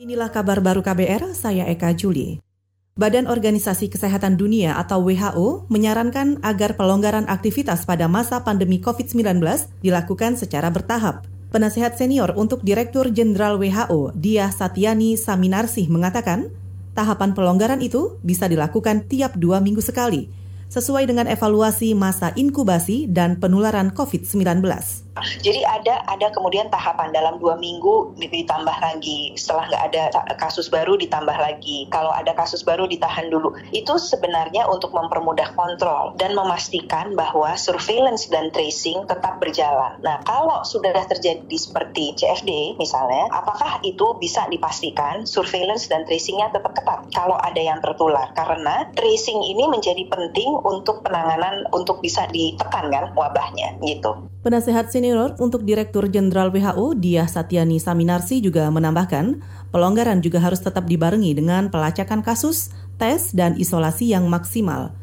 Inilah kabar baru KBR, saya Eka Juli. Badan Organisasi Kesehatan Dunia atau WHO menyarankan agar pelonggaran aktivitas pada masa pandemi COVID-19 dilakukan secara bertahap. Penasehat senior untuk Direktur Jenderal WHO, Dia Satyani Saminarsih mengatakan, tahapan pelonggaran itu bisa dilakukan tiap dua minggu sekali, sesuai dengan evaluasi masa inkubasi dan penularan COVID-19. Jadi ada ada kemudian tahapan dalam dua minggu ditambah lagi. Setelah nggak ada kasus baru ditambah lagi. Kalau ada kasus baru ditahan dulu. Itu sebenarnya untuk mempermudah kontrol dan memastikan bahwa surveillance dan tracing tetap berjalan. Nah kalau sudah terjadi seperti CFD misalnya, apakah itu bisa dipastikan surveillance dan tracingnya tetap ketat kalau ada yang tertular? Karena tracing ini menjadi penting untuk penanganan untuk bisa ditekan kan wabahnya gitu. Penasehat senior untuk Direktur Jenderal WHO Diah Satyani Saminarsi juga menambahkan, pelonggaran juga harus tetap dibarengi dengan pelacakan kasus, tes, dan isolasi yang maksimal.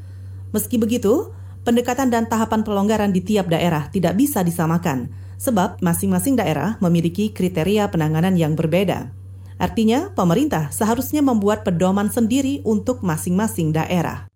Meski begitu, pendekatan dan tahapan pelonggaran di tiap daerah tidak bisa disamakan, sebab masing-masing daerah memiliki kriteria penanganan yang berbeda. Artinya, pemerintah seharusnya membuat pedoman sendiri untuk masing-masing daerah.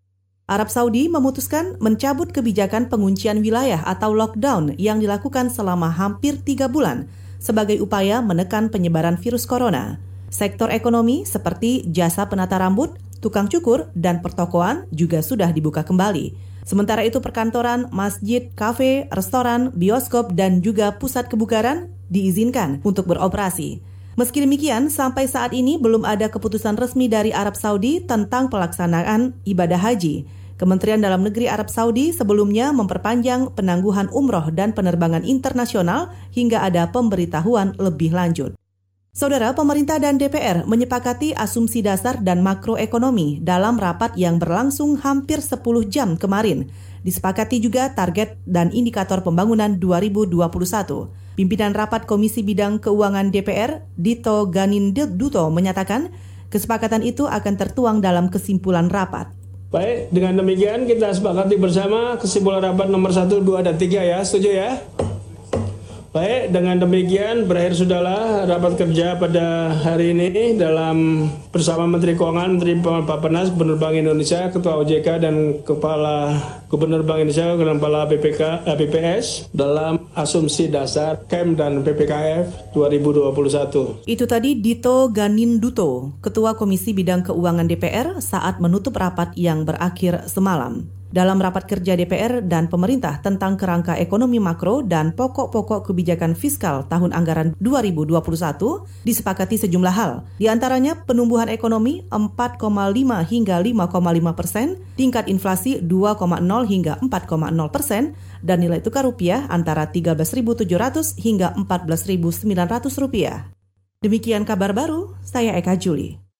Arab Saudi memutuskan mencabut kebijakan penguncian wilayah atau lockdown yang dilakukan selama hampir tiga bulan sebagai upaya menekan penyebaran virus corona. Sektor ekonomi seperti jasa penata rambut, tukang cukur, dan pertokoan juga sudah dibuka kembali. Sementara itu perkantoran, masjid, kafe, restoran, bioskop, dan juga pusat kebugaran diizinkan untuk beroperasi. Meski demikian, sampai saat ini belum ada keputusan resmi dari Arab Saudi tentang pelaksanaan ibadah haji. Kementerian Dalam Negeri Arab Saudi sebelumnya memperpanjang penangguhan umroh dan penerbangan internasional hingga ada pemberitahuan lebih lanjut. Saudara, pemerintah dan DPR menyepakati asumsi dasar dan makroekonomi dalam rapat yang berlangsung hampir 10 jam kemarin. Disepakati juga target dan indikator pembangunan 2021. Pimpinan Rapat Komisi Bidang Keuangan DPR, Dito Ganin Duto, menyatakan kesepakatan itu akan tertuang dalam kesimpulan rapat. Baik, dengan demikian kita sepakati bersama kesimpulan rapat nomor 1, 2, dan 3 ya, setuju ya? Baik, dengan demikian berakhir sudahlah rapat kerja pada hari ini dalam bersama Menteri Keuangan, Menteri Bapenas, Gubernur Bank Indonesia, Ketua OJK dan Kepala Gubernur Bank Indonesia, Kepala BPK, eh, BPS dalam asumsi dasar KEM dan PPKF 2021. Itu tadi Dito Ganinduto, Ketua Komisi Bidang Keuangan DPR saat menutup rapat yang berakhir semalam dalam rapat kerja DPR dan pemerintah tentang kerangka ekonomi makro dan pokok-pokok kebijakan fiskal tahun anggaran 2021 disepakati sejumlah hal. Di antaranya penumbuhan ekonomi 4,5 hingga 5,5 persen, tingkat inflasi 2,0 hingga 4,0 persen, dan nilai tukar rupiah antara 13.700 hingga 14.900 rupiah. Demikian kabar baru, saya Eka Juli.